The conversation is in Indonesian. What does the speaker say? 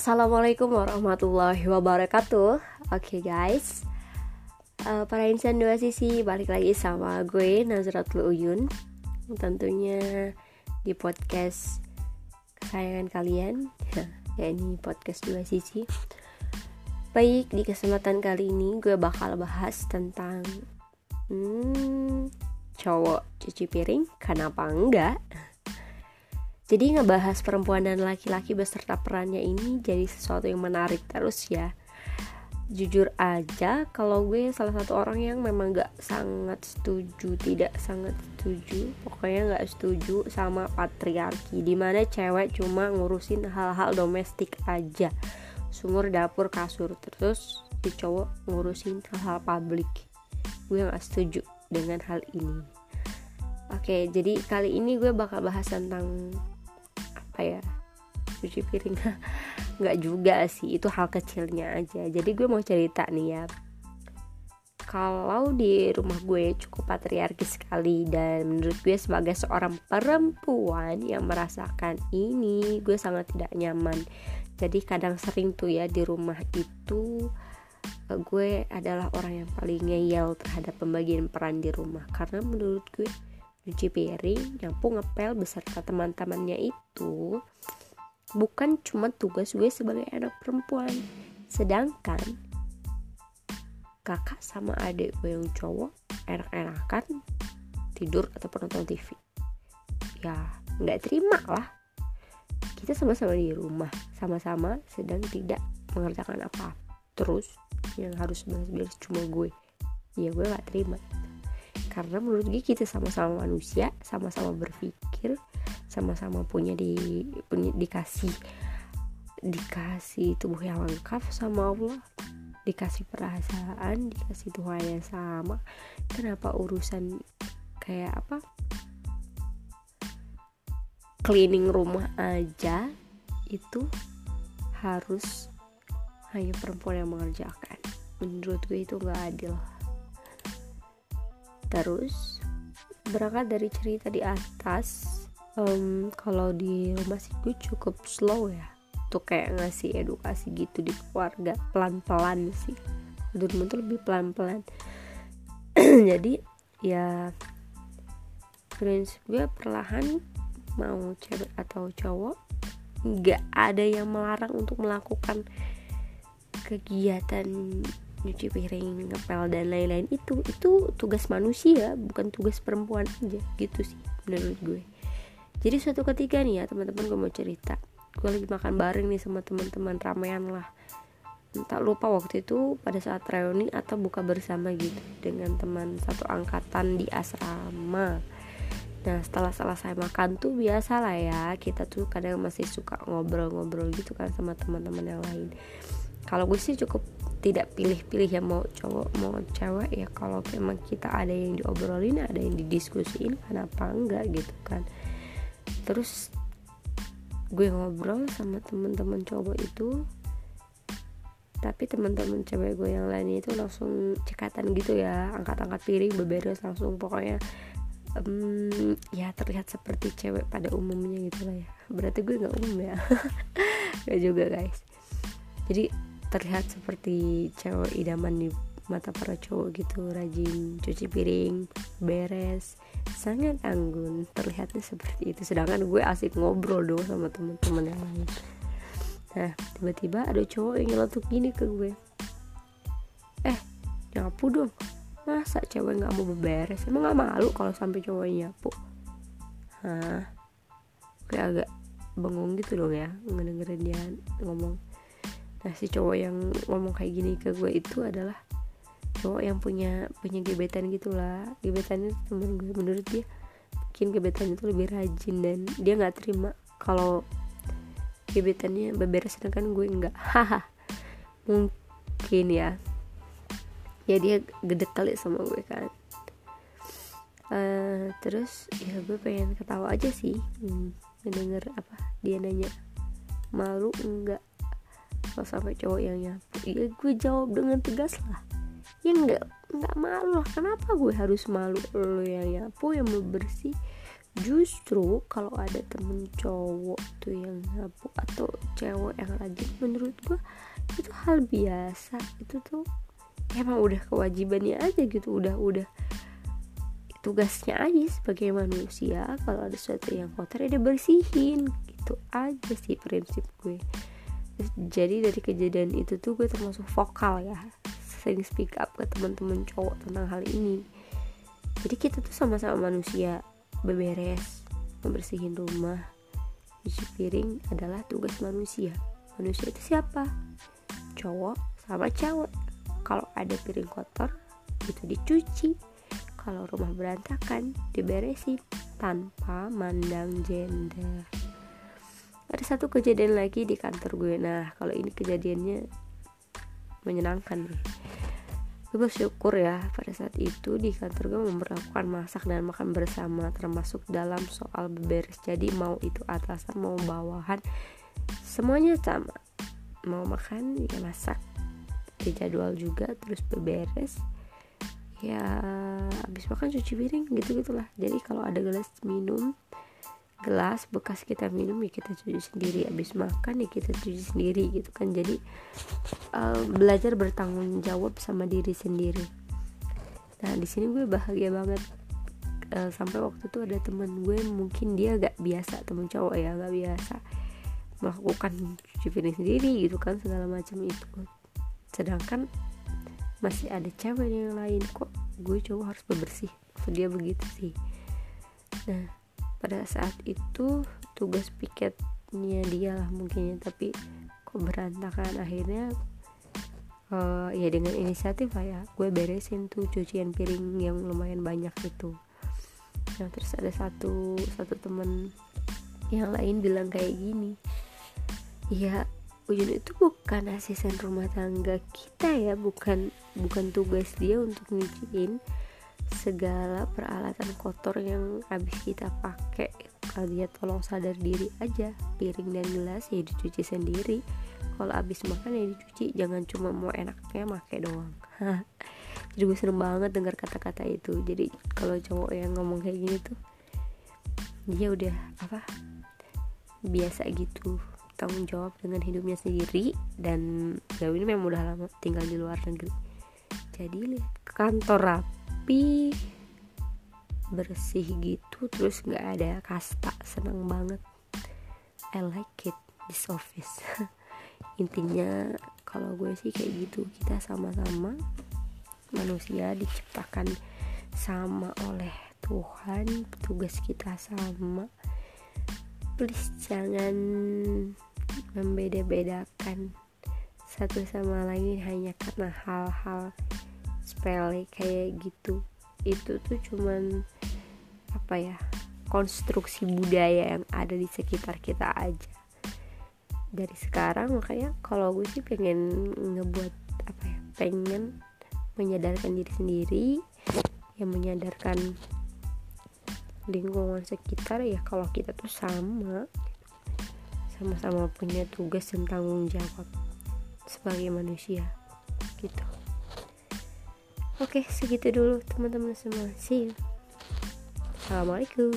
Assalamualaikum warahmatullahi wabarakatuh. Oke okay, guys. Uh, Para insan dua sisi Balik lagi sama gue Nazratul Uyun. Tentunya Di podcast Kesayangan kalian. Ya ini podcast dua sisi. Baik di kesempatan kali ini Gue bakal bahas tentang hmm, Cowok cuci piring Kenapa enggak jadi ngebahas perempuan dan laki-laki beserta perannya ini jadi sesuatu yang menarik terus ya. Jujur aja kalau gue salah satu orang yang memang gak sangat setuju, tidak sangat setuju, pokoknya gak setuju sama patriarki Di mana cewek cuma ngurusin hal-hal domestik aja. Sumur, dapur, kasur, terus si cowok ngurusin hal-hal publik. Gue gak setuju dengan hal ini. Oke, jadi kali ini gue bakal bahas tentang ya cuci piring. Nggak juga sih itu hal kecilnya aja. Jadi gue mau cerita nih ya. Kalau di rumah gue cukup patriarkis sekali dan menurut gue sebagai seorang perempuan yang merasakan ini gue sangat tidak nyaman. Jadi kadang sering tuh ya di rumah itu eh, gue adalah orang yang paling ngeyel terhadap pembagian peran di rumah. Karena menurut gue cuci piring, nyapu, ngepel beserta teman-temannya itu bukan cuma tugas gue sebagai anak perempuan. Sedangkan kakak sama adik gue yang cowok enak-enakan tidur atau nonton TV. Ya, nggak terima lah. Kita sama-sama di rumah, sama-sama sedang tidak mengerjakan apa. Terus yang harus beres-beres cuma gue. Ya gue gak terima karena menurut gue kita sama-sama manusia sama-sama berpikir sama-sama punya di punya dikasih dikasih tubuh yang lengkap sama Allah. Dikasih perasaan dikasih Tuhan yang sama. Kenapa urusan kayak apa? Cleaning rumah aja itu harus hanya perempuan yang mengerjakan. Menurut gue itu nggak adil terus berangkat dari cerita di atas um, kalau di rumah sih gue cukup slow ya tuh kayak ngasih edukasi gitu di keluarga pelan-pelan sih. Tuh lebih pelan-pelan. Jadi ya prinsip gue perlahan mau cewek atau cowok nggak ada yang melarang untuk melakukan kegiatan nyuci piring ngepel dan lain-lain. Itu itu tugas manusia bukan tugas perempuan aja. Gitu sih menurut gue. Jadi suatu ketika nih ya teman-teman gue mau cerita. Gue lagi makan bareng nih sama teman-teman ramean lah. Entah lupa waktu itu pada saat reuni atau buka bersama gitu dengan teman satu angkatan di asrama. Nah setelah selesai makan tuh biasa lah ya Kita tuh kadang masih suka ngobrol-ngobrol gitu kan sama teman-teman yang lain. Kalau gue sih cukup tidak pilih-pilih ya mau cowok mau cewek ya kalau memang kita ada yang diobrolin ada yang didiskusiin kenapa enggak gitu kan. Terus gue ngobrol sama teman-teman cowok itu tapi teman-teman cewek gue yang lain itu langsung cekatan gitu ya angkat-angkat piring beberes langsung pokoknya um, ya terlihat seperti cewek pada umumnya gitu lah ya. Berarti gue nggak umum ya. Gak juga guys. Jadi terlihat seperti cewek idaman di mata para cowok gitu. Rajin cuci piring beres sangat anggun. Terlihatnya seperti itu. Sedangkan gue asik ngobrol dong sama teman-teman yang lain. Nah tiba-tiba ada cowok yang nyeletuk gini ke gue. Eh nyapu dong. Masa cewek nggak mau beberes? Emang nggak malu kalau sampai cowok nyapu? Hah? Gue agak bengong gitu dong ya ngedengerin dia ngomong nah si cowok yang ngomong kayak gini ke gue itu adalah cowok yang punya punya gebetan gitulah. Gebetan itu temen gue menurut dia mungkin gebetan itu lebih rajin dan dia nggak terima kalau gebetannya beberes sedangkan gue enggak haha. Mungkin ya. Ya dia gede kali sama gue kan. Uh, terus ya gue pengen ketawa aja sih. Hmm, mendengar apa? Dia nanya malu enggak kalau sampai cowok yang nyapu ya gue jawab dengan tegas lah. Ya nggak nggak malu lah. Kenapa gue harus malu lo yang nyapu yang mau bersih? Justru kalau ada temen cowok tuh yang nyapu atau cewek yang rajin menurut gue itu hal biasa. Itu tuh emang udah kewajibannya aja gitu. Udah udah tugasnya aja sebagai manusia. Kalau ada sesuatu yang kotor ya dia bersihin gitu aja sih prinsip gue jadi dari kejadian itu tuh gue termasuk vokal ya. Sering speak up ke teman-teman cowok tentang hal ini. Jadi kita tuh sama-sama manusia. Beberes membersihin rumah cuci piring adalah tugas manusia. Manusia itu siapa? Cowok sama cewek. Kalau ada piring kotor itu dicuci. Kalau rumah berantakan diberesin tanpa mandang gender ada satu kejadian lagi di kantor gue. Nah kalau ini kejadiannya menyenangkan nih. Gue bersyukur ya pada saat itu di kantor gue memperlakukan masak dan makan bersama termasuk dalam soal beberes. Jadi mau itu atasan mau bawahan semuanya sama. Mau makan ya masak. Dijadwal juga terus beberes. Ya habis makan cuci piring gitu gitulah jadi kalau ada gelas minum gelas bekas kita minum ya kita cuci sendiri. Habis makan ya kita cuci sendiri gitu kan. Jadi uh, belajar bertanggung jawab sama diri sendiri. Nah di sini gue bahagia banget. Uh, sampai waktu itu ada temen gue mungkin dia gak biasa temen cowok ya gak biasa melakukan cuci piring sendiri gitu kan segala macam itu. Sedangkan masih ada cewek yang lain. Kok gue cowok harus bebersih? So, dia begitu sih. Nah pada saat itu tugas piketnya dia lah mungkin ya tapi kok berantakan akhirnya uh, ya dengan inisiatif lah ya gue beresin tuh cucian piring yang lumayan banyak itu. Nah terus ada satu satu temen yang lain bilang kayak gini ya Ujun itu bukan asisten rumah tangga kita ya bukan bukan tugas dia untuk nyuciin segala peralatan kotor yang habis kita pakai. Kalau dia tolong sadar diri aja piring dan gelas ya dicuci sendiri. Kalau habis makan ya dicuci jangan cuma mau enaknya make doang. Jadi gue seneng banget dengar kata-kata itu. Jadi kalau cowok yang ngomong kayak gini tuh dia udah apa? Biasa gitu tanggung jawab dengan hidupnya sendiri dan ya ini memang udah lama tinggal di luar negeri. Jadi kantor rapi bersih gitu terus nggak ada kasta seneng banget. I like it this office. Intinya kalau gue sih kayak gitu. Kita sama-sama manusia diciptakan sama oleh Tuhan tugas kita sama. Please jangan membeda-bedakan satu sama lain hanya karena hal-hal sepele kayak gitu. Itu tuh cuman apa ya konstruksi budaya yang ada di sekitar kita aja. Dari sekarang makanya kalau gue sih pengen ngebuat apa ya pengen menyadarkan diri sendiri yang menyadarkan lingkungan sekitar ya kalau kita tuh sama sama-sama punya tugas dan tanggung jawab sebagai manusia gitu oke segitu dulu teman-teman semua. See you. Assalamualaikum